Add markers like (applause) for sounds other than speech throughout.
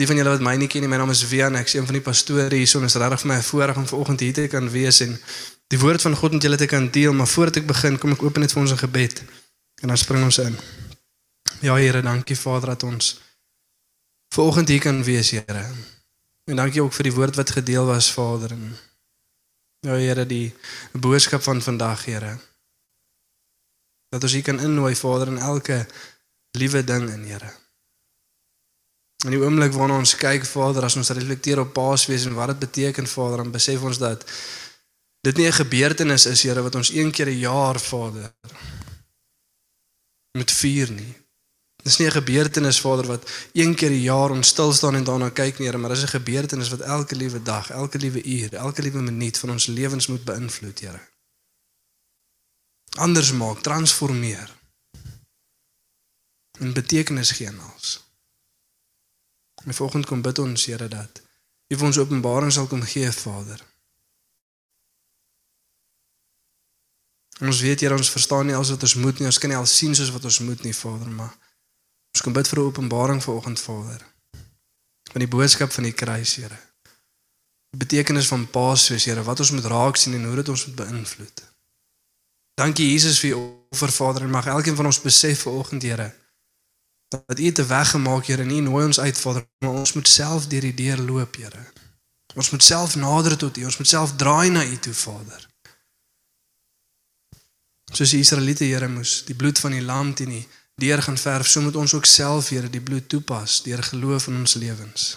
die van julle wat my nie ken nie, my naam is Wian, ek is een van die pastore hier, so is regtig vir my 'n voorreg om vanoggend hier te kan wees en die woord van God met julle te kan deel, maar voordat ek begin, kom ek open net vir ons 'n gebed en dan spring ons in. Ja Here, dankie Vader dat ons vanoggend hier kan wees, Here. En dankie ook vir die woord wat gedeel was, Vader. En ja Here, die boodskap van vandag, Here. Dat ons hier kan innooi, Vader, in elke liewe ding in, Here. In die oomblik waarna ons kyk Vader, as ons reflekteer op Paasfees en wat dit beteken Vader, dan besef ons dat dit nie 'n gebeurtenis is Here wat ons een keer 'n jaar Vader moet vier nie. Dis nie 'n gebeurtenis Vader wat een keer 'n jaar ons stil staan en daarna kyk nie, Here, maar dis 'n gebeurtenis wat elke liewe dag, elke liewe uur, elke liewe minuut van ons lewens moet beïnvloed, Here. Anders maak, transformeer. En betekenis gee aan alles. En vanoggend kom bid ons Here dat U vir ons openbaring sal kom gee, Vader. En ons weet Here, ons verstaan nie alles wat ons moet nie. Ons kan nie al sien soos wat ons moet nie, Vader, maar ons kom bid vir 'n openbaring vanoggend, Vader. Van die boodskap van die kruis, Here. Die betekenis van Paasfees, Here, wat ons moet raak sien en hoe dit ons moet beïnvloed. Dankie Jesus vir u offer, Vader, en mag elkeen van ons besef vanoggend, Here, dat U te weggemaak, Here, nie nooi ons uit, Vader, maar ons moet self deur die deur loop, Here. Ons moet self nader tot U, ons moet self draai na U toe, Vader. Soos die Israeliete, Here, moes die bloed van die lam teen die deur gaan verf, so moet ons ook self, Here, die bloed toepas deur geloof in ons lewens.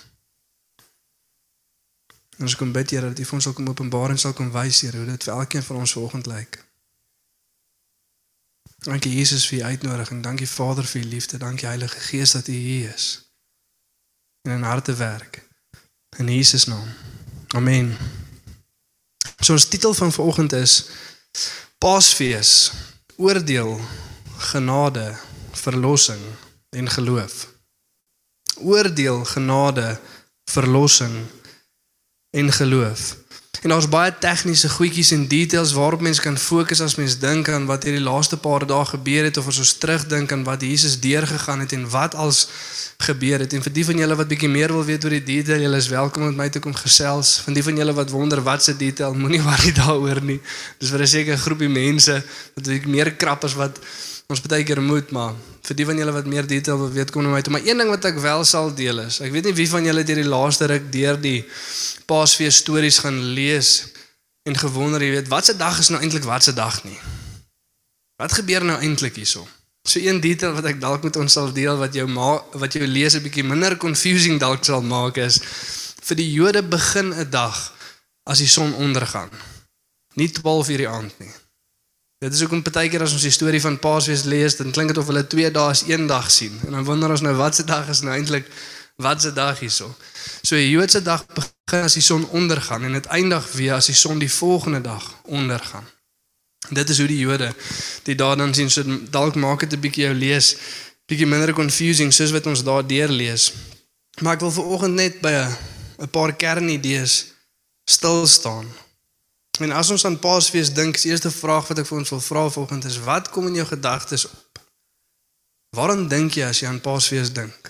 En ons kom bid, Here, dat U vir ons sal kom openbaar en sal kom wys, Here, hoe dit vir elkeen van ons vanoggend lyk. Dankie Jesus vir u uitnodiging. Dankie Vader vir u liefde. Dankie Heilige Gees dat u hier is. En in harte werk. In Jesus naam. Amen. So ons titel van vanoggend is Paasfees, oordeel, genade, verlossing en geloof. Oordeel, genade, verlossing en geloof. En daar's baie tegniese goedjies en details waarop mens kan fokus as mens dink aan wat hierdie laaste paar dae gebeur het of as ons terugdink aan wat Jesus deurgegaan het en wat als gebeur het. En vir die van julle wat bietjie meer wil weet oor die detail, julle is welkom om met my te kom gesels. Van die van julle wat wonder wat se detail, (laughs) moenie worry daaroor nie. Dis vir 'n sekere groepie mense wat meer krap as wat ons baie keer moet, maar vir die van julle wat meer detail wil weet, kom na my toe. Maar een ding wat ek wel sal deel is, ek weet nie wie van julle deur die laaste ruk deur die Paasfees stories gaan lees en gewonder, jy weet, watse dag is nou eintlik watse dag nie. Wat gebeur nou eintlik hierso? So een detail wat ek dalk met ons sal deel wat jou ma wat jou lees 'n bietjie minder confusing dalk sal maak is vir die Jode begin 'n dag as die son ondergaan. Nie 12 uur die aand nie. Dit is ook 'n partykeer as ons die storie van Paasfees lees, dan klink dit of hulle twee dae is een dag sien. En dan wonder ons nou watse dag is nou eintlik watse dag hierso. So die Joodse dag begin as die son ondergaan en dit eindig weer as die son die volgende dag ondergaan. Dit is hoe die Jode dit daar dan sien. So dalk maak dit 'n bietjie jou lees bietjie minder confusing soos wat ons daar deur lees. Maar ek wil vanoggend net by 'n paar kernidees stil staan. En as ons aan Paasfees dink, is eerste vraag wat ek vir ons wil vra vanoggend is wat kom in jou gedagtes op? Waarom dink jy as jy aan Paasfees dink?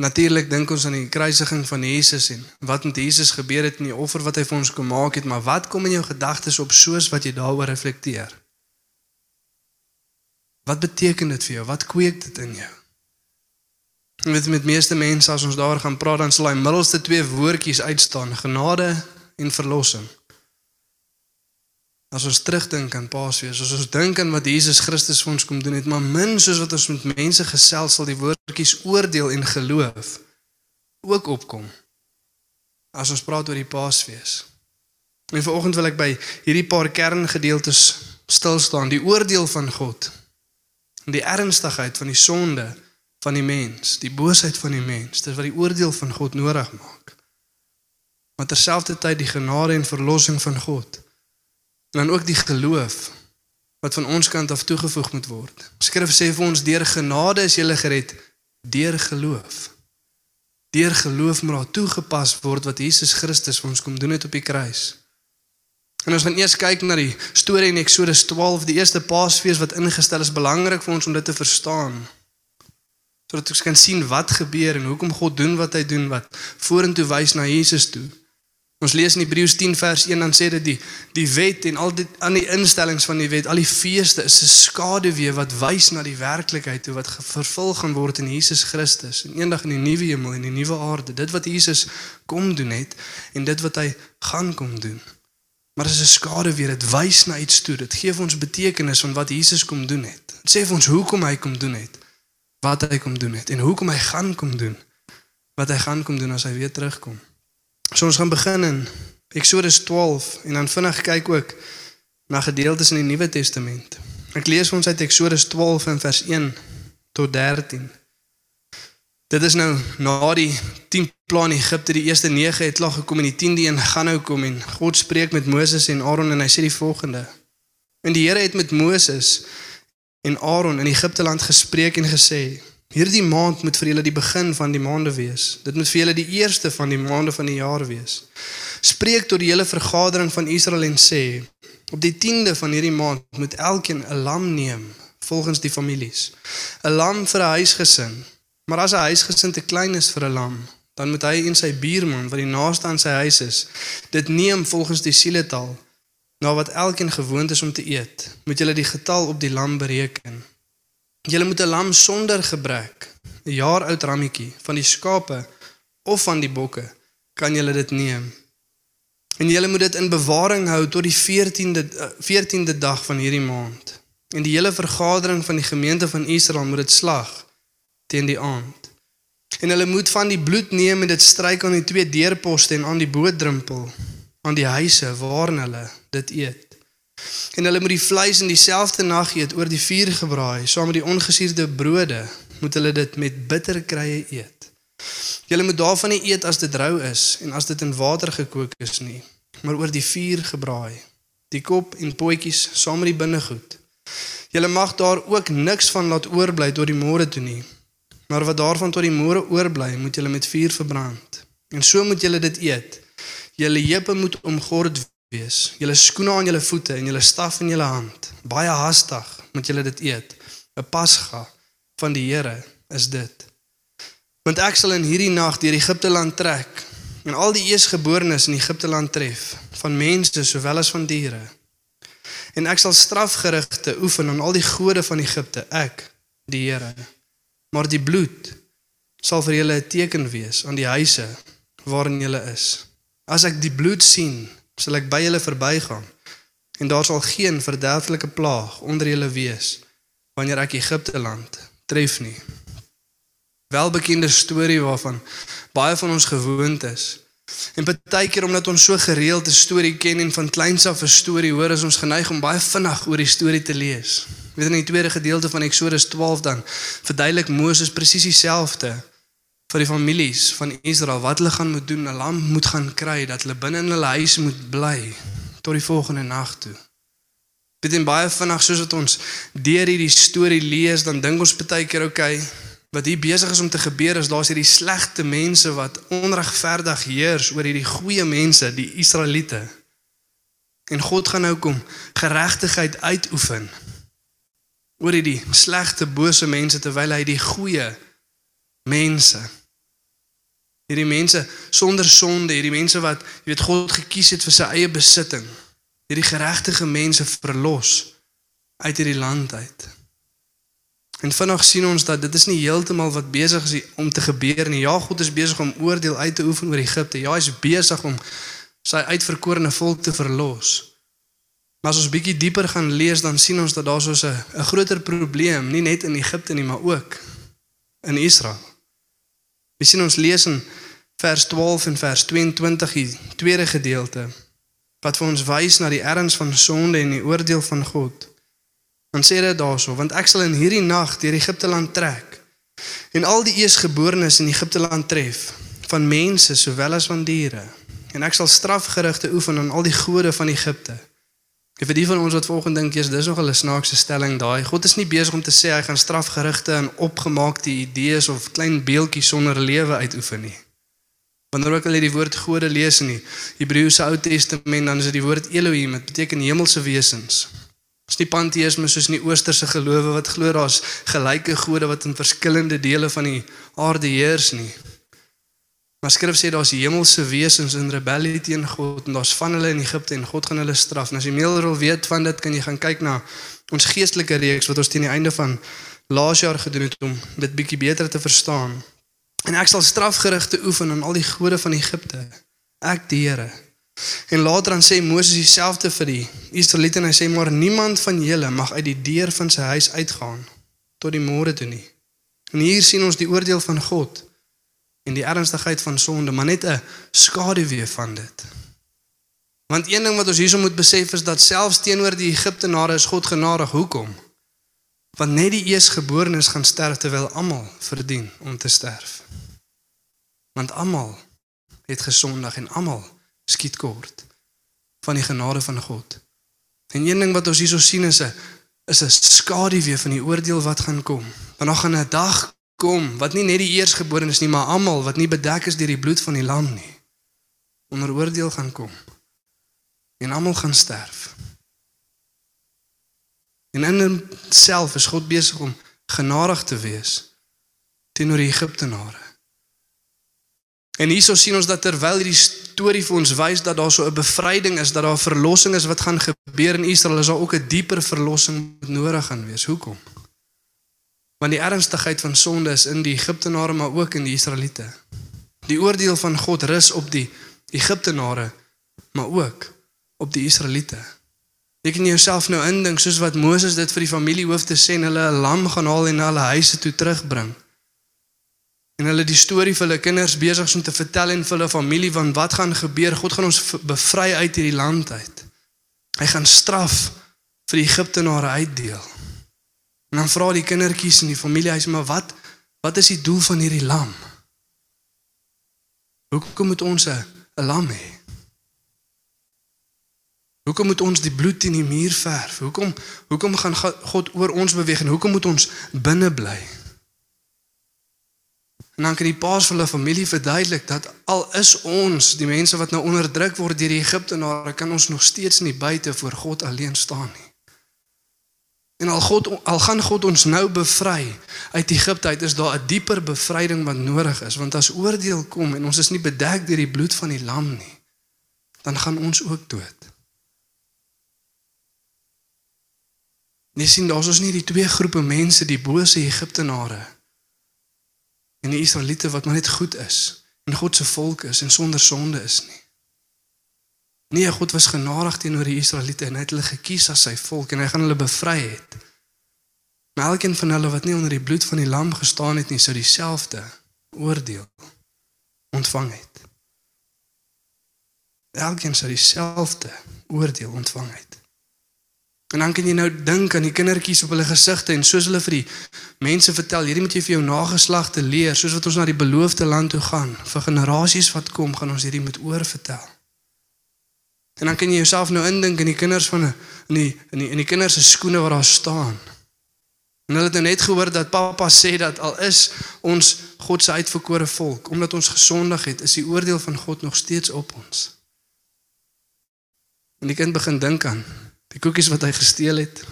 Natuurlik dink ons aan die kruisiging van Jesus en wat met Jesus gebeur het en die offer wat hy vir ons kom maak het, maar wat kom in jou gedagtes op soos wat jy daaroor reflekteer? Wat beteken dit vir jou? Wat kweek dit in jou? Met met meeste mense as ons daar gaan praat dan sal hy middelste twee woordjies uitstaan, genade en verlossing. As ons terugdink aan Paasfees, as ons dink aan wat Jesus Christus vir ons kom doen het, maar min soos wat ons met mense gesels sal die woordjies oordeel en geloof ook opkom. As ons praat oor die Paasfees. En vanoggend wil ek by hierdie paar kerngedeeltes stil staan, die oordeel van God. En die ernstigheid van die sonde van die mens, die boosheid van die mens, dis wat die oordeel van God nodig maak. Maar terselfdertyd die genade en verlossing van God En dan ook die geloof wat van ons kant af toegevoeg moet word. Skrif sê vir ons deur genade is jy gered deur geloof. Deur geloof moet daar toegepas word wat Jesus Christus vir ons kom doen het op die kruis. En ons gaan eers kyk na die storie in Eksodus 12, die eerste Paasfees wat ingestel is, belangrik vir ons om dit te verstaan. Sodat ons kan sien wat gebeur en hoekom God doen wat hy doen wat vorentoe wys na Jesus toe. Ons lees in Hebreërs 10 vers 1 dan sê dit die die wet en al die aan die instellings van die wet, al die feeste is 'n skaduwee wat wys na die werklikheid toe wat vervul gaan word in Jesus Christus en eendag in die nuwe hemel en die nuwe aarde. Dit wat Jesus kom doen het en dit wat hy gaan kom doen. Maar dit is 'n skaduwee, dit wys na iets toe. Dit gee ons betekenis van wat Jesus kom doen het. Dit sê vir ons hoekom hy kom doen het. Wat hy kom doen het en hoekom hy gaan kom doen. Wat hy gaan kom doen as hy weer terugkom. So ons gaan begin in Eksodus 12 en dan vinnig kyk ook na gedeeltes in die Nuwe Testament. Ek lees ons uit Eksodus 12 in vers 1 tot 13. Dit is nou na die 10 plan Egipte, die eerste 9 het klaar gekom en die 10de een gaan nou kom en God spreek met Moses en Aaron en hy sê die volgende. En die Here het met Moses en Aaron in Egipte land gespreek en gesê: Hierdie maand moet vir julle die begin van die maande wees. Dit moet vir julle die eerste van die maande van die jaar wees. Spreek tot die hele vergadering van Israel en sê: Op die 10de van hierdie maand moet elkeen 'n lam neem volgens die families. 'n Lam vir 'n huisgesin. Maar as 'n huisgesin te klein is vir 'n lam, dan moet hy en sy buurman wat die naaste aan sy huis is, dit neem volgens die sieletal na wat elkeen gewoond is om te eet. Moet julle die getal op die lam bereken. Julle moet 'n lam sonder gebrek, 'n jaar oud rammetjie van die skape of van die bokke, kan julle dit neem. En julle moet dit in bewaring hou tot die 14de 14de dag van hierdie maand. En die hele vergadering van die gemeente van Israel moet dit slag teen die aand. En hulle moet van die bloed neem en dit stryk aan die twee deurposte en aan die bootdrempel aan die huise waarin hulle dit eet. En hulle moet die vleis in dieselfde nag eet oor die vuur gebraai, saam met die ongesuurde brode, moet hulle dit met bitter krye eet. Julle moet daarvan nie eet as dit rou is en as dit in water gekook is nie, maar oor die vuur gebraai. Die kop en potjies saam met die binnegoed. Julle mag daar ook niks van laat oorbly tot die môre toe nie. Maar wat daarvan tot die môre oorbly, moet julle met vuur verbrand. En so moet julle dit eet. Julle heupe moet omgord wees. Julle skoene aan julle voete en julle staf in julle hand. Baie haastig moet julle dit eet. 'n Pasga van die Here is dit. Want ek sal in hierdie nag deur Egipte land trek en al die eersgeborenes in Egipte land tref, van mense sowel as van diere. En ek sal strafgerigte oefen aan al die gode van Egipte, ek, die Here. Maar die bloed sal vir julle 'n teken wees aan die huise waarin julle is. As ek die bloed sien, sal ek by julle verbygaan en daar sal geen verderflike plaag onder julle wees wanneer ek Egipte land tref nie. Welbekende storie waarvan baie van ons gewoond is. En baie keer omdat ons so gereeld 'n storie ken en van kleins af 'n storie hoor, is ons geneig om baie vinnig oor die storie te lees. Weet in die tweede gedeelte van Eksodus 12 dan verduidelik Moses presies dieselfde vir die families van Israel wat hulle gaan moet doen, 'n lam moet gaan kry dat hulle binne in hulle huis moet bly tot die volgende nag toe. Dit is baie vinnig soos wat ons deur hierdie storie lees, dan dink ons baie keer okay, wat hier besig is om te gebeur is daar's hierdie slegte mense wat onregverdig heers oor hierdie goeie mense, die Israeliete. En God gaan nou kom geregtigheid uitoefen oor hierdie slegte bose mense terwyl hy die goeie mense Hierdie mense sonder sonde, hierdie mense wat jy weet God gekies het vir sy eie besitting. Hierdie geregtige mense verlos uit hierdie land uit. En vanaand sien ons dat dit is nie heeltemal wat besig is om te gebeur nie. Ja, God is besig om oordeel uit te oefen oor Egipte. Ja, hy is besig om sy uitverkorene volk te verlos. Maar as ons bietjie dieper gaan lees, dan sien ons dat daar so 'n 'n groter probleem, nie net in Egipte nie, maar ook in Israel. Ons sien ons lees in vers 12 en vers 22 die tweede gedeelte wat vir ons wys na die erns van sonde en die oordeel van God. Dan sê dit daarso, want ek sal in hierdie nag deur Egipte land trek en al die eersgeborenes in Egipte land tref, van mense sowel as van diere. En ek sal strafgerigte oefen aan al die gode van Egipte En vir die van ons wat volgende dink, jy's dis nog 'n snaakse stelling daai. God is nie besig om te sê hy gaan strafgerigte en opgemaakte idees of klein beeltjies sonder lewe uitoefen nie. Wanneer ook al jy die woord gode lees in die Hebreëse Ou Testament, dan is dit die woord Elohim, dit beteken hemelse wesens. Dis nie panteïsme soos in die oosterse gelowe wat glo daar's gelyke gode wat in verskillende dele van die aarde heers nie. Maar skrif sê daar's hemelse wesens in rebellie teen God en daar's van hulle in Egipte en God gaan hulle straf. En as jy meer wil weet van dit, kan jy gaan kyk na ons geestelike reeks wat ons teen die einde van laas jaar gedoen het om dit bietjie beter te verstaan. En ek sal strafgerigte oefen aan al die gode van Egipte. Ek die Here. En later dan sê Moses dieselfde vir die Israeliete en hy sê maar niemand van julle mag uit die deur van sy huis uitgaan tot die môre toe nie. En hier sien ons die oordeel van God en die ernstigheid van sonde, maar net 'n skaduwee van dit. Want een ding wat ons hierso moet besef is dat selfs teenoor die Egiptenare is God genadig. Hoekom? Want net die eersgeborenes gaan sterf terwyl almal verdien om te sterf. Want almal het gesondig en almal skiet kort van die genade van God. En een ding wat ons hierso sien is 'n is 'n skaduwee van die oordeel wat gaan kom. Want daar gaan 'n dag kom wat nie net die eersgeborenes nie, maar almal wat nie bedek is deur die bloed van die lam nie onder oordeel gaan kom. En almal gaan sterf. En in homself is God besig om genadig te wees teenoor die Egiptenare. En hierso sien ons dat terwyl hierdie storie vir ons wys dat daar so 'n bevryding is, dat daar verlossing is wat gaan gebeur in Israel, is daar ook 'n dieper verlossing nodig gaan wees. Hoekom? Want die ernstigheid van sonde is in die Egiptenare maar ook in die Israeliete. Die oordeel van God rus op die Egiptenare maar ook op die Israeliete. Jy kan jouself nou indink soos wat Moses dit vir die familiehoofde sê en hulle 'n lam gaan haal en na hulle huise toe terugbring. En hulle die storie vir hulle kinders besig is om te vertel en vir hulle familie van wat gaan gebeur. God gaan ons bevry uit hierdie land uit. Hy gaan straf vir die Egiptenare uitdeel. En dan vra die kindertjies in die familie huis maar wat wat is die doel van hierdie lam? Hoekom moet ons 'n lam hê? Hoekom moet ons die bloed in die muur verf? Hoekom hoekom gaan God oor ons beweeg en hoekom moet ons binne bly? En dan kan die paas vir hulle familie verduidelik dat al is ons die mense wat nou onderdruk word deur die Egiptenare, kan ons nog steeds nie buite voor God alleen staan nie. En al God al gaan God ons nou bevry uit Egipte uit, is daar 'n dieper bevryding wat nodig is, want as oordeel kom en ons is nie bedek deur die bloed van die lam nie, dan gaan ons ook dood. Jy sien daar's ons nie die twee groepe mense, die bose Egiptenare en die Israeliete wat maar net goed is en God se volk is en sonder sonde is nie. Nee, God was genadig teenoor die Israeliete en hy het hulle gekies as sy volk en hy gaan hulle bevry het. Maar elkeen van hulle wat nie onder die bloed van die lam gestaan het nie, sou dieselfde oordeel ontvang het. Elkeen sou dieselfde oordeel ontvang het. En dan kan jy nou dink aan die kindertjies op hulle gesigte en soos hulle vir die mense vertel, hierdie moet jy vir jou nageslagte leer, soos wat ons na die beloofde land toe gaan. Vir generasies wat kom, gaan ons hierdie met oor vertel. En dan kan jy jouself nou indink in die kinders van in die in die in die kinders se skoene waar daar staan. En hulle het nou net gehoor dat pappa sê dat al is ons God se uitverkore volk, omdat ons gesondig het, is die oordeel van God nog steeds op ons. En die kind begin dink aan Die koekies wat hy gesteel het.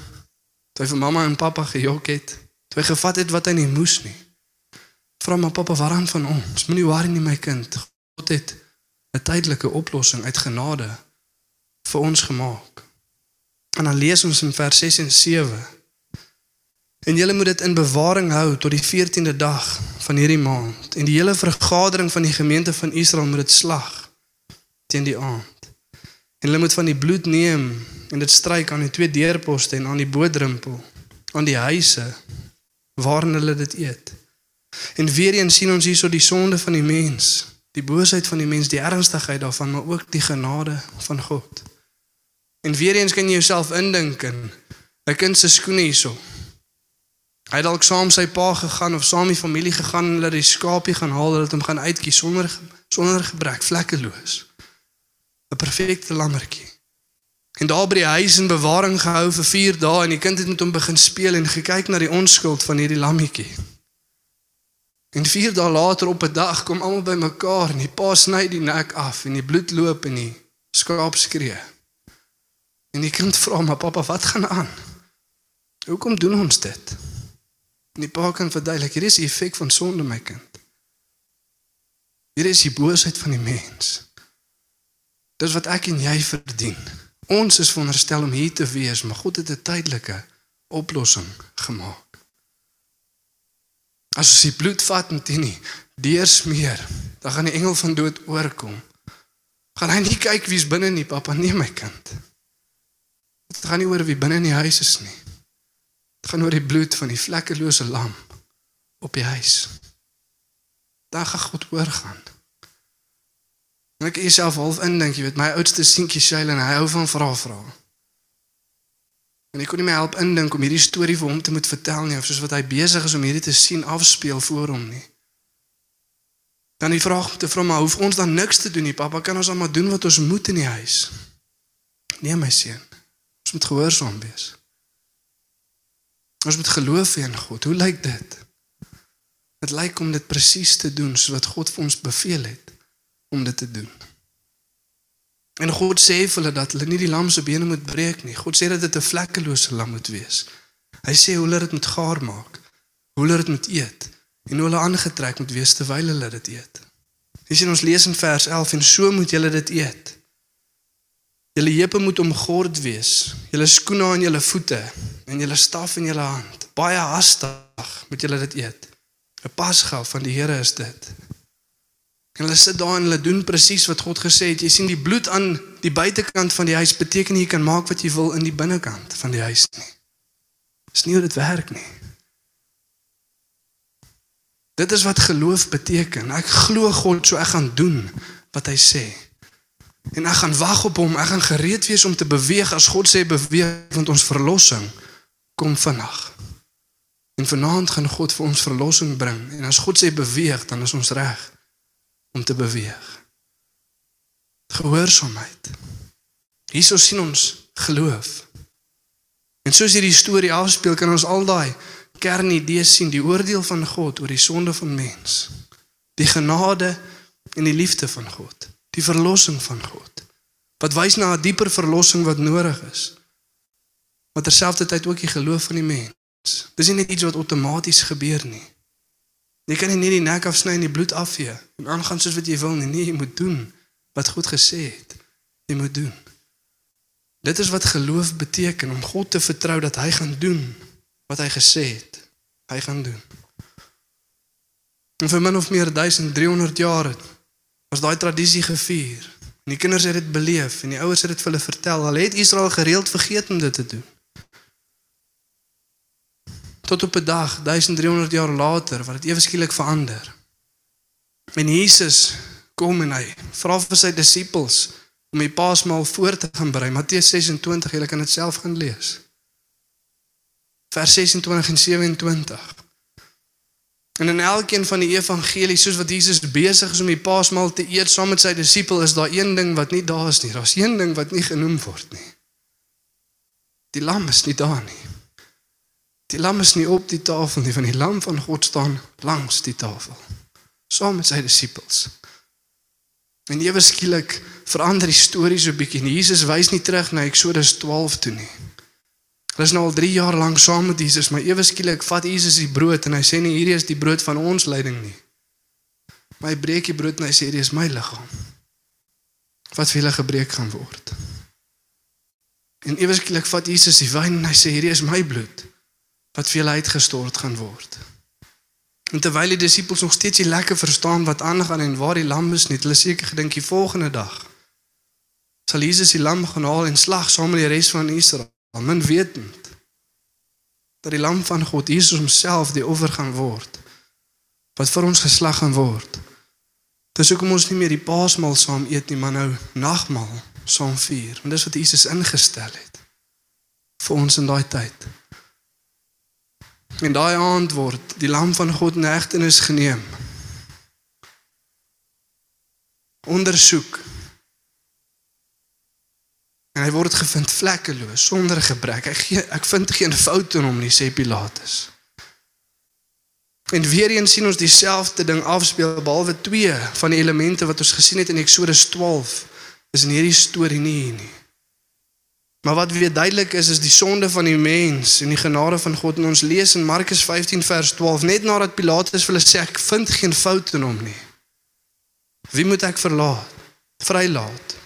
Toe hy vir mamma en pappa gejok het. Toe hy gevat het wat hy nie moes nie. Vra maar pappa, waaraan van ons? Moenie worry nie my kind. God het 'n tydelike oplossing uit genade vir ons gemaak. En dan lees ons in vers 6 en 7. En julle moet dit in bewaring hou tot die 14de dag van hierdie maand en die hele vergadering van die gemeente van Israel moet dit slag teen die aand. En hulle moet van die bloed neem en dit stryk aan die twee deurposte en aan die bodrempel, aan die huise waarin hulle dit eet. En weer eens sien ons hierso die sonde van die mens, die boosheid van die mens, die ernstigheid daarvan, maar ook die genade van God. En weer eens kan jy jouself indink in 'n kind se skoene hierso. Hy het dalk saam sy pa gegaan of saam die familie gegaan en hulle die skaapie gaan haal, hulle het hom gaan uitkies sonder sonder gebrek, vlekkeloos. 'n perfekte lammetjie. En daar by die huis in bewaring gehou vir 4 dae en die kind het met hom begin speel en gekyk na die onskuld van hierdie lammetjie. En 4 dae later op 'n dag kom almal bymekaar en die pa sny die nek af en die bloed loop en die skaap skree. En die kind vra maar pappa, wat gaan aan? Hoekom doen ons dit? En die pa kan verduidelik, hier is die effek van sonde my kind. Hier is die boosheid van die mens. Dis wat ek en jy verdien. Ons is veronderstel om hier te wees, maar God het 'n tydelike oplossing gemaak. As ons die bloed vat en dit nie deursmeer, dan gaan die engel van dood oorkom. Gaan hy nie kyk wie's binne nie, pappa, nee my kind. Dit gaan nie oor wie binne in die huis is nie. Dit gaan oor die bloed van die vlekkelose lam op die huis. Daar gaan God oorgaan. En ek jouself half indink, jy weet, my oudste seentjie Shailene, hy hou van vra vra. En ek kon nie my help indink om hierdie storie vir hom te moet vertel nie, of soos wat hy besig is om hierdie te sien afspeel voor hom nie. Dan die vraag te vra maar hoef ons dan niks te doen nie, pappa, kan ons maar doen wat ons moet in die huis. Nee my seun. Ons moet gehoorsaam wees. Ons moet geloof in God. Hoe lyk dit? Dit lyk om dit presies te doen soos wat God vir ons beveel het om dit te doen. En God sê vir hulle dat hulle nie die lam se bene moet breek nie. God sê dat dit 'n vlekkelose lam moet wees. Hy sê hoe hulle dit moet gaar maak, hoe hulle dit moet eet en hoe hulle aangetrek moet wees terwyl hulle dit eet. Dis in ons lees in vers 11 en so moet julle dit eet. Julle heupe moet omgord wees, julle skoene aan julle voete en julle staf in julle hand. Baie hastig moet julle dit eet. 'n Pasgeld van die Here is dit. En hulle sit daar en hulle doen presies wat God gesê het. Jy sien die bloed aan die buitekant van die huis beteken jy kan maak wat jy wil in die binnekant van die huis nie. Dis nie hoe dit werk nie. Dit is wat geloof beteken. Ek glo God, so ek gaan doen wat hy sê. En ek gaan wag op hom. Ek gaan gereed wees om te beweeg as God sê beweeg want ons verlossing kom vandag. En vanaand gaan God vir ons verlossing bring. En as God sê beweeg, dan is ons reg om te beweeg. Gehoorsaamheid. Hierso sien ons geloof. En soos hierdie storie afspeel, kan ons al daai kernidees sien, die oordeel van God oor die sonde van mens, die genade en die liefde van God, die verlossing van God. Wat wys na 'n dieper verlossing wat nodig is. Maar terselfdertyd ook die geloof van die mens. Dis nie net iets wat outomaties gebeur nie. Jy kan nie net die nek afsny en die bloed afvee en aangaan soos wat jy wil nie. Nee, jy moet doen wat God gesê het. Jy moet doen. Dit is wat geloof beteken om God te vertrou dat hy gaan doen wat hy gesê het. Hy gaan doen. En vir min of meer 1300 jaar was daai tradisie gevier. En die kinders het dit beleef en die ouers het dit vir hulle vertel. Hulle het Israel gereeld vergeet om dit te doen tot op 'n dag 1300 jaar later wat dit ewe skielik verander. En Jesus kom en hy vra vir sy disippels om die Paasmaal voor te gaan berei. Matteus 26, jy kan dit self gaan lees. Vers 26 en 27. En in elkeen van die evangelies soos wat Jesus besig is om die Paasmaal te eet saam met sy disipel is daar een ding wat nie daar is nie. Daar's een ding wat nie genoem word nie. Die lam is nie daar nie. Die lam is nie op die tafel nie, van die lam van God staan langs die tafel saam met sy disippels. En ewe skielik verander die storie so bietjie. Jesus wys nie terug na Eksodus 12 toe nie. Hulle is nou al 3 jaar lank saam met Jesus, maar ewe skielik vat Jesus die brood en hy sê nie hierdie is die brood van ons lyding nie. Maar hy breek die brood en hy sê hierdie is my liggaam. Wat vir julle gebreek gaan word. En ewe skielik vat Jesus die wyn en hy sê hierdie is my bloed wat vir julle uitgestort gaan word. En terwyl die disippels nog steeds nie lekker verstaan wat aangaan en waar die lam is nie, hulle seker gedink die volgende dag sal Jesus die lam gaan haal en slag saam met die res van Israel, min wetend dat die lam van God Jesus homself die offer gaan word wat vir ons geslag gaan word. Dis hoekom ons nie meer die Paasmaal saam eet nie, maar nou nagmaal saam vier, want dis wat Jesus ingestel het vir ons in daai tyd. En daai aand word die lam van God in hegtenis geneem. Ondersoek. En hy word gevind vlekkeloos sonder gebrek. Ek gee ek vind geen fout in hom nie, sê Pilatus. En weer eens sien ons dieselfde ding afspeel behalwe twee van die elemente wat ons gesien het in Eksodus 12 is in hierdie storie nie hier nie. Maar wat weer duidelik is is die sonde van die mens en die genade van God en ons lees in Markus 15 vers 12 net nadat Pilatus vir hulle sê ek vind geen fout in hom nie. Wie moet ek verlaat? Vrylaat.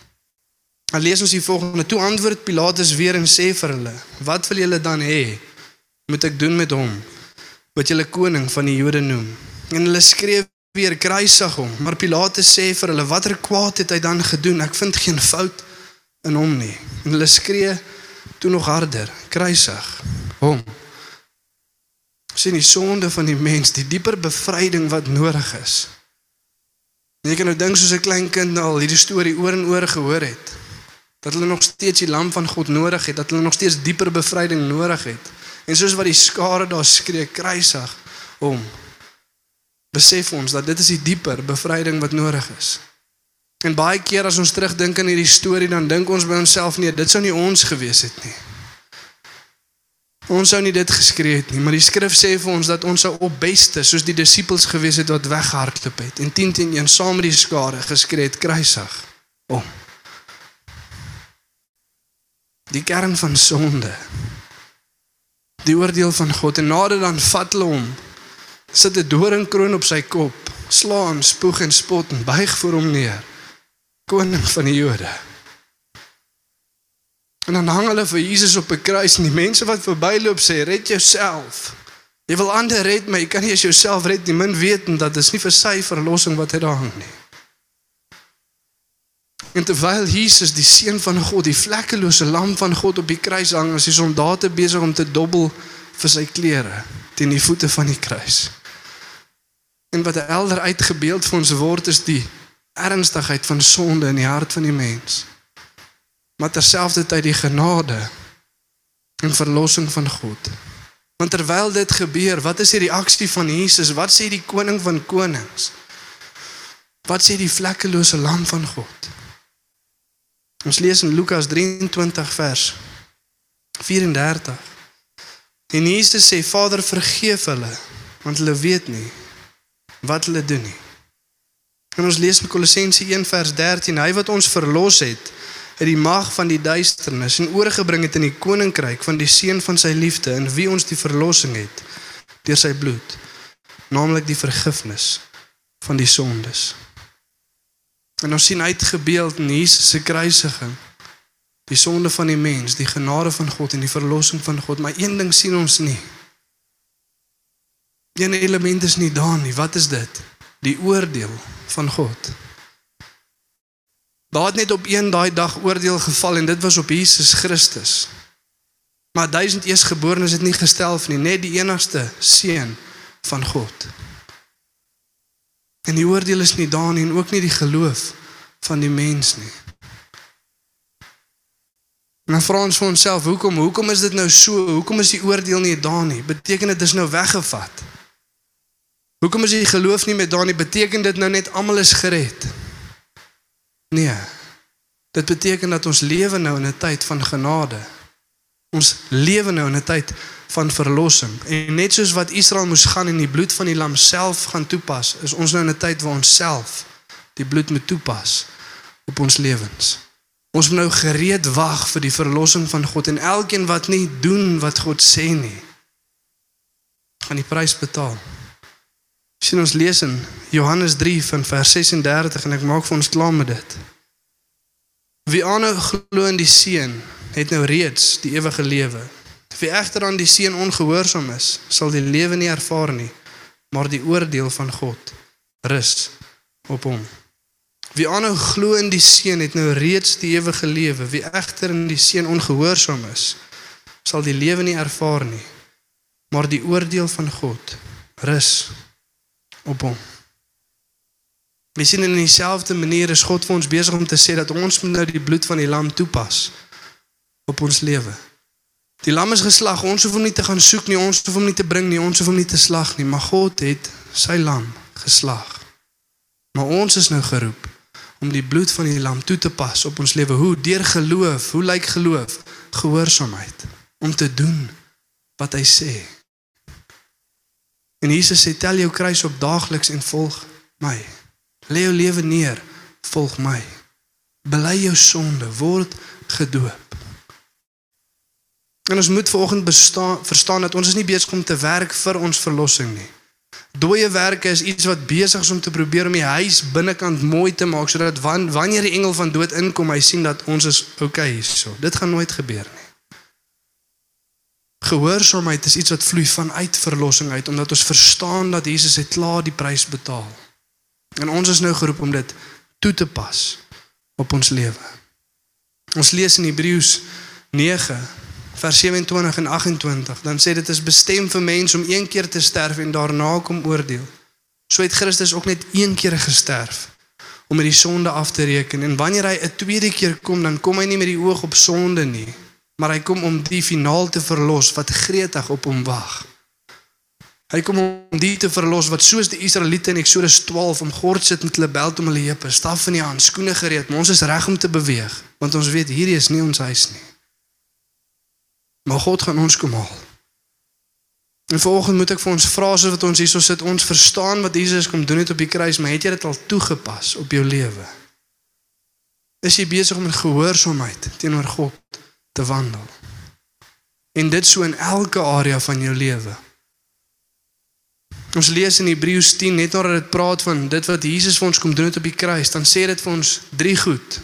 Dan lees ons die volgende. Toe antwoord Pilatus weer en sê vir hulle: "Wat wil julle dan hê? Moet ek doen met hom wat julle koning van die Jode noem?" En hulle skree weer: "Kruisig hom." Maar Pilatus sê vir hulle: "Watter kwaad het hy dan gedoen? Ek vind geen fout in hom nie." En hulle skree toe nog harder: "Kruisig hom." sien die sonde van die mens, die dieper bevryding wat nodig is. En jy kan nou dink soos 'n klein kind al hierdie storie oor en oor gehoor het dat hulle nog steeds die lam van God nodig het, dat hulle nog steeds dieper bevryding nodig het. En soos wat die skare daar skree kruisig om besef ons dat dit is die dieper bevryding wat nodig is. En baie keer as ons terugdink aan hierdie storie dan dink ons by onsself nee, dit sou nie ons gewees het nie. Ons sou nie dit geskree het nie, maar die skrif sê vir ons dat ons sou op beste soos die disippels gewees het wat weggehardloop het en 10 teen 1 saam met die skare geskree het kruisig om. Die kern van sonde. Die oordeel van God en nader dan vat hulle hom. Sit 'n doringkroon op sy kop, slaan, spoeg en spot en buig voor hom neer. Koning van die Jode. En dan hang hulle vir Jesus op 'n kruis en die mense wat verbyloop sê red jouself. Jy wil ander red, maar jy kan nie eens jouself red nie. Min weet dat dit is nie vir sy verlossing wat hy daar hang nie. En terwyl Jesus die seun van God, die vlekkelose lam van God op die kruis hang, is die soldate besig om te dobbel vir sy klere teen die voete van die kruis. En wat elder uitgebeeld vir ons word is die ernstigheid van sonde in die hart van die mens. Maar terselfdertyd die genade en verlossing van God. Want terwyl dit gebeur, wat is die reaksie van Jesus? Wat sê die koning van konings? Wat sê die vlekkelose lam van God? Ons lees in Lukas 23 vers 34. En Jesus sê: "Vader, vergeef hulle, want hulle weet nie wat hulle doen nie." En ons lees in Kolossense 1 vers 13: "Hy wat ons verlos het uit die mag van die duisternis en oorgebring het in die koninkryk van die seun van sy liefde, in wie ons die verlossing het deur sy bloed, naamlik die vergifnis van die sondes." En ons sien uitgebeeld in Jesus se kruisiging die sonde van die mens, die genade van God en die verlossing van God, maar een ding sien ons nie. Een element is nie daar nie. Wat is dit? Die oordeel van God. Daar het net op een daai dag oordeel geval en dit was op Jesus Christus. Maar duisend eersgeborenes het nie gestel nie, net die enigste seun van God. En die oordeel is nie daar nie en ook nie die geloof van die mens nie. En dan vra ons vir onsself, hoekom? Hoekom is dit nou so? Hoekom is die oordeel nie daar nie? Beteken dit dis nou weggevat? Hoekom is die geloof nie met daar nie? Beteken dit nou net almal is gered? Nee. Dit beteken dat ons lewe nou in 'n tyd van genade. Ons lewe nou in 'n tyd van verlossing. En net soos wat Israel moes gaan en die bloed van die lam self gaan toepas, is ons nou in 'n tyd waar ons self die bloed moet toepas op ons lewens. Ons moet nou gereed wag vir die verlossing van God en elkeen wat nie doen wat God sê nie, gaan die prys betaal. Sien ons lees in Johannes 3 van vers 36 en ek maak vir ons klaar met dit. Wie aanhou glo in die seun het nou reeds die ewige lewe. Wie egter aan die seun ongehoorsaam is, sal die lewe nie ervaar nie, maar die oordeel van God rus op hom. Wie aanhou glo in die seun het nou reeds die ewige lewe. Wie egter in die seun ongehoorsaam is, sal die lewe nie ervaar nie, maar die oordeel van God rus op hom. We sien in dieselfde manier is God vir ons besig om te sê dat ons moet nou die bloed van die lam toepas op ons lewe. Die lam is geslag, ons hoef hom nie te gaan soek nie, ons hoef hom nie te bring nie, ons hoef hom nie te slag nie, maar God het sy lam geslag. Maar ons is nou geroep om die bloed van die lam toe te pas op ons lewe. Hoe? Deur geloof. Hoe lyk geloof? Gehoorsaamheid om te doen wat hy sê. En Jesus sê tel jou kruis op daagliks en volg my. Lê jou lewe neer, volg my. Bely jou sonde, word gedoop. En ons moet vanoggend verstaan dat ons is nie besig om te werk vir ons verlossing nie. Dooie werke is iets wat besig is om te probeer om die huis binnekant mooi te maak sodat wan, wanneer die engel van dood inkom, hy sien dat ons is okay hierso. Dit gaan nooit gebeur nie. Gehoorsaamheid is iets wat vloei vanuit verlossing uit omdat ons verstaan dat Jesus het klaar die prys betaal. En ons is nou geroep om dit toe te pas op ons lewe. Ons lees in Hebreërs 9 vers 27 en 28, dan sê dit is bestem vir mense om een keer te sterf en daarna kom oordeel. So het Christus ook net een keer gesterf om met die sonde af te reken en wanneer hy 'n tweede keer kom, dan kom hy nie met die oog op sonde nie, maar hy kom om die finaal te verlos wat gretig op hom wag. Hy kom om die te verlos wat soos die Israeliete in Eksodus 12 om gord sit met hulle beld om hulle heupe, staf in die hand, skoene gereed, maar ons is reg om te beweeg, want ons weet hierdie is nie ons huis nie. Maar God gaan ons kom haal. En vanoggend moet ek vir ons vra soos wat ons hierso sit, ons verstaan wat Jesus kom doen het op die kruis, maar het jy dit al toegepas op jou lewe? Is jy besig om in gehoorsaamheid teenoor God te wandel? En dit so in elke area van jou lewe. Ons lees in Hebreërs 10 net nadat dit praat van dit wat Jesus vir ons kom doen het op die kruis, dan sê dit vir ons drie goed.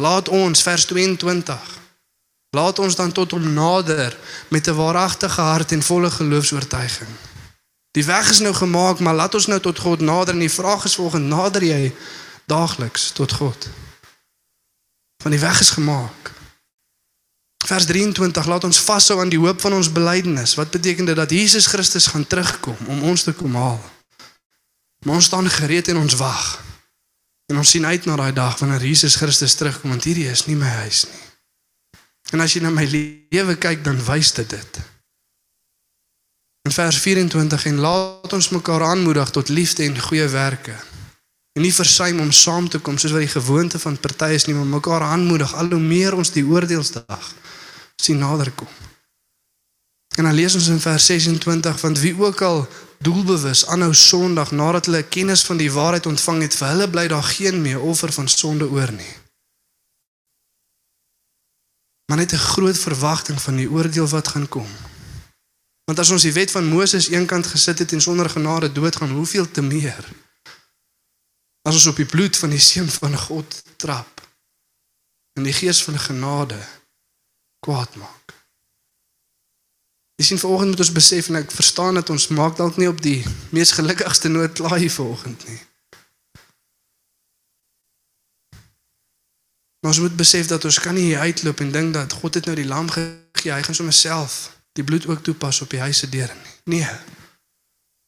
Laat ons vers 22 Laat ons dan tot hom nader met 'n waaragtige hart en volle geloofs-oortuiging. Die weg is nou gemaak, maar laat ons nou tot God nader en die vraag is volgens nader jy daagliks tot God. Van die weg is gemaak. Vers 23 laat ons vashou aan die hoop van ons belydenis. Wat beteken dit dat Jesus Christus gaan terugkom om ons te kom haal? Maar ons staan gereed en ons wag. En ons sien uit na daai dag wanneer Jesus Christus terugkom want hierdie is nie my huis nie. En as jy na my lewe kyk, dan wys dit dit. In vers 24 en laat ons mekaar aanmoedig tot liefde en goeie werke. En nie versuim om saam te kom soos wat die gewoonte van partye is nie, maar mekaar aanmoedig al hoe meer ons die oordeelsdag sien naderkom. En dan lees ons in vers 26 want wie ook al doelbewus aanhou Sondag nadat hulle kennis van die waarheid ontvang het, vir hulle bly daar geen meer offer van sonde oor nie maar net 'n groot verwagting van die oordeel wat gaan kom. Want as ons die wet van Moses eenkant gesit het en sonder genade doodgaan, hoeveel te meer as ons op die bloed van die seun van God trap en die gees van genade kwaad maak. Jy sien vanoggend moet ons besef en ek verstaan dat ons maak dalk nie op die mees gelukkigste noot klaar hier vanoggend nie. Maar ons moet besef dat ons kan nie uitloop en dink dat God het nou die lam gegee, hy gaan sommer self die bloed ook toepas op die huise deur nie. Nee.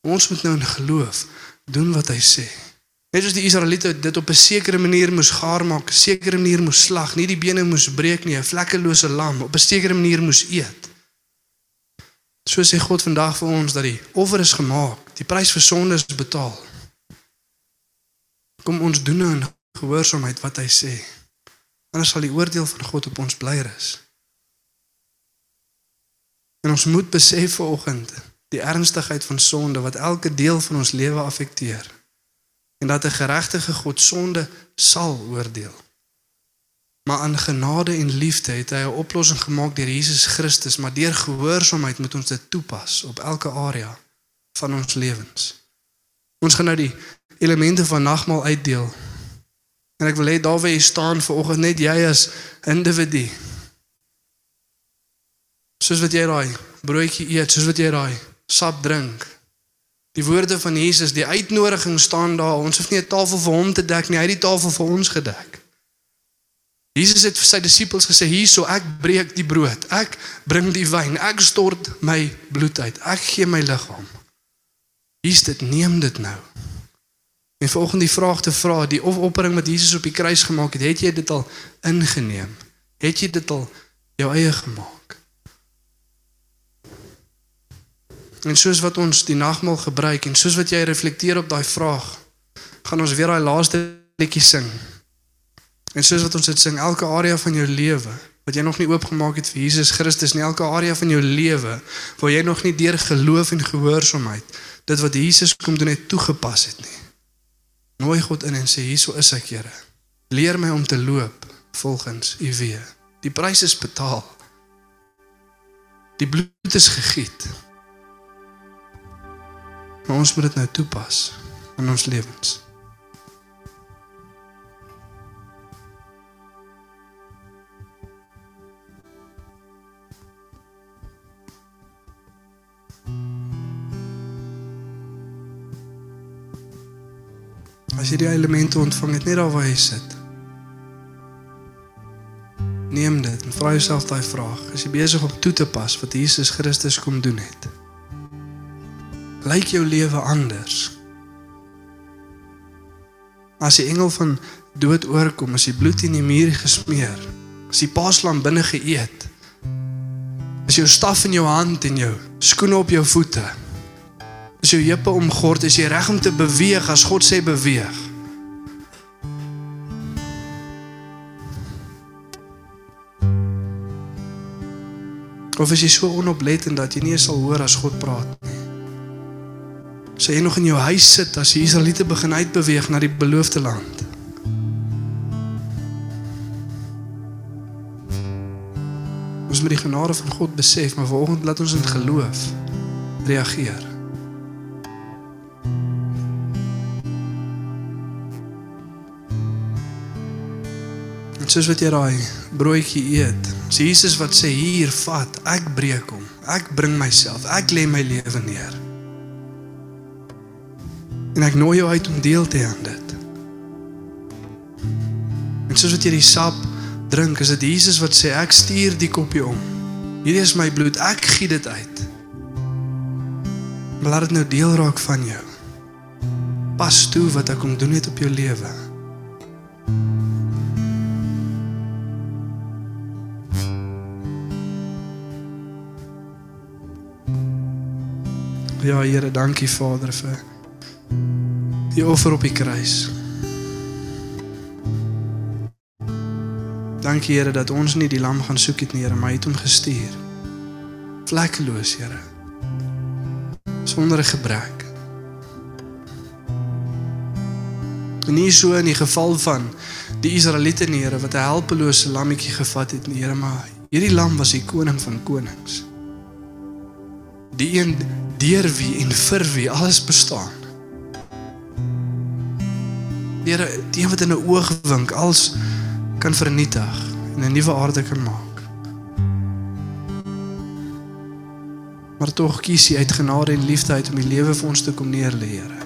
Ons moet nou in geloof doen wat hy sê. Net soos die Israeliete dit op 'n sekere manier moes gaar maak, 'n sekere manier moes slag, nie die bene moes breek nie, 'n vlekkelose lam op 'n sekere manier moes eet. So sê God vandag vir ons dat die offer is gemaak, die prys vir sonde is betaal. Kom ons doen nou in gehoorsaamheid wat hy sê anders sal die oordeel van God op ons bly rus. En ons moet besef vanoggend die ernstigheid van sonde wat elke deel van ons lewe affekteer en dat 'n geregtige God sonde sal oordeel. Maar aan genade en liefde het hy 'n oplossing gemaak deur Jesus Christus, maar deur gehoorsaamheid moet ons dit toepas op elke area van ons lewens. Ons gaan nou die elemente van nagmaal uitdeel En ek wil hê daar waar jy staan vanoggend net jy as individu. Soos wat jy daai broodjie eet, soos wat jy daai sap drink. Die woorde van Jesus, die uitnodiging staan daar. Ons hoef nie 'n tafel vir hom te dek nie, hy het die tafel vir ons gedek. Jesus het vir sy disippels gesê: "Hierso, ek breek die brood. Ek bring die wyn. Ek stort my bloed uit. Ek gee my liggaam. Hier's dit, neem dit nou." En volgens die vraag te vra, die opoffering wat Jesus op die kruis gemaak het, het jy dit al ingeneem? Het jy dit al jou eie gemaak? En soos wat ons die nagmaal gebruik en soos wat jy reflekteer op daai vraag, gaan ons weer daai laaste liedjie sing. En soos wat ons dit sing, elke area van jou lewe wat jy nog nie oopgemaak het vir Jesus Christus nie, elke area van jou lewe waar jy nog nie deur geloof en gehoorsaamheid dit wat Jesus kom doen het toegepas het nie. Nooi God in en sê hierso is ek, Here. Leer my om te loop volgens U weë. Die prys is betaal. Die bloed is gegiet. Maar ons moet dit nou toepas in ons lewens. As jy die elemente ontvang het net daar waar jy sit. Neem dit en vra jouself daai vraag. Is jy besig om toe te pas wat Jesus Christus kom doen het? Lyk jou lewe anders? As die engel van dood oorkom, as die bloed in die muur gesmeer, as die paaslam binne geëet, is jou staf in jou hand en jou skoene op jou voete. Is jou heupe omgord, is jy reg om te beweeg as God sê beweeg. Of is jy so onoplettend dat jy nie eens sal hoor as God praat nie? Sê jy nog in jou huis sit as die Israeliete begin uitbeweeg na die beloofde land? Ons moet die genade van God besef, maar vanoggend laat ons in geloof reageer. En soos wat jy daai broodjie eet, is Jesus wat sê hier, vat, ek breek hom. Ek bring myself, ek lê my lewe neer. En ek nooi jou uit om deel te hê aan dit. En soos wat jy die sap drink, is dit Jesus wat sê ek stuur die koppie om. Hierdie is my bloed, ek gee dit uit. Maar laat dit nou deel raak van jou. Pas toe wat ek kom doen het op jou lewe. Ja Here, dankie Vader vir die offer op die kruis. Dankie Here dat ons nie die lam gaan soek het nie, Here, maar jy het hom gestuur. Vlekkeloos, Here. Sonder 'n gebrek. En nie so in die geval van die Israeliete nie, Here, wat 'n helpelose lammetjie gevat het nie, Here, maar hierdie lam was die koning van konings. Die een deur wie en vir wie alles bestaan. Here, die wat in 'n oogwink alles kan vernietig en 'n nuwe aarde kan maak. Maar tog kies hy uit genade en liefde uit om die lewe vir ons te kom neerlê, Here.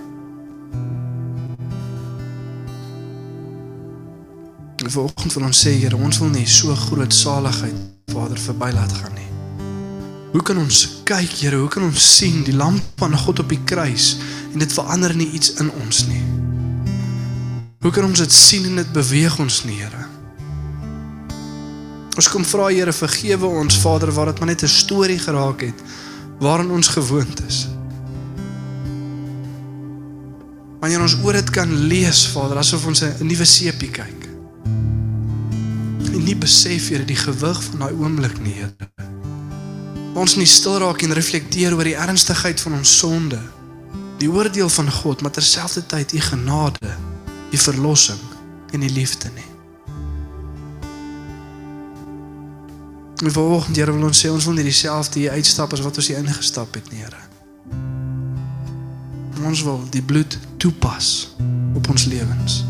En vanoggend wil ons sê, Here, ons wil nie so groot saligheid Vader verby laat gaan. Hoe kan ons kyk, Here, hoe kan ons sien die lamp van God op die kruis en dit verander nie iets in ons nie? Hoe kan ons dit sien en dit beweeg ons nie, Here? Ons kom vra Here vergewe ons Vader waar dit maar net 'n storie geraak het waarin ons gewoond is. Wanneer ons oor dit kan lees Vader asof ons 'n nuwe seepie kyk. En nie besef Here die gewig van daai oomblik nie, Here. Ons nie stil raak en reflekteer oor die ernstigheid van ons sonde, die oordeel van God, maar terselfdertyd u genade, die verlossing en die liefde nie. En vanoggend Here wil ons sê ons wil nie dieselfde hier uitstap as wat ons hier ingestap het nie, Here. Ons wil die bloed toepas op ons lewens.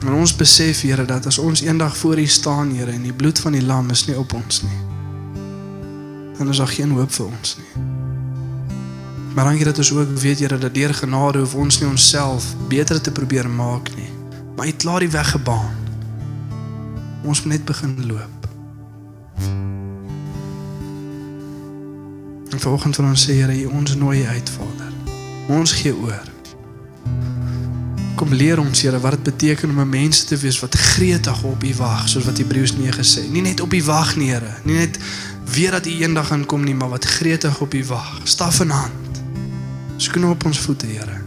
En ons besef Here dat as ons eendag voor U staan, Here, en die bloed van die lam is nie op ons nie, dan is daar geen hoop vir ons nie. Maar dankie dat ons ook weet Here dat deur genade hoef ons nie onsself beter te probeer maak nie, maar U het klaar die weg gebaan. Ons moet net begin loop. En vanoggend wil ons sê Here, U ons nooi uit, Vader. Ons gee oor. Kom leer ons Here wat dit beteken om 'n mens te wees wat gretig op U wag, soos wat Hebreërs 9 sê. Nie net op U wag nie, Here, nie net weet dat U eendag gaan kom nie, maar wat gretig op U wag. Staf in hand. Skoene op ons voete, Here.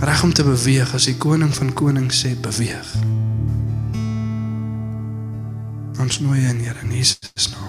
Reg om te beweeg as die koning van konings sê beweeg. Ons nooi in Here in Jesus naam.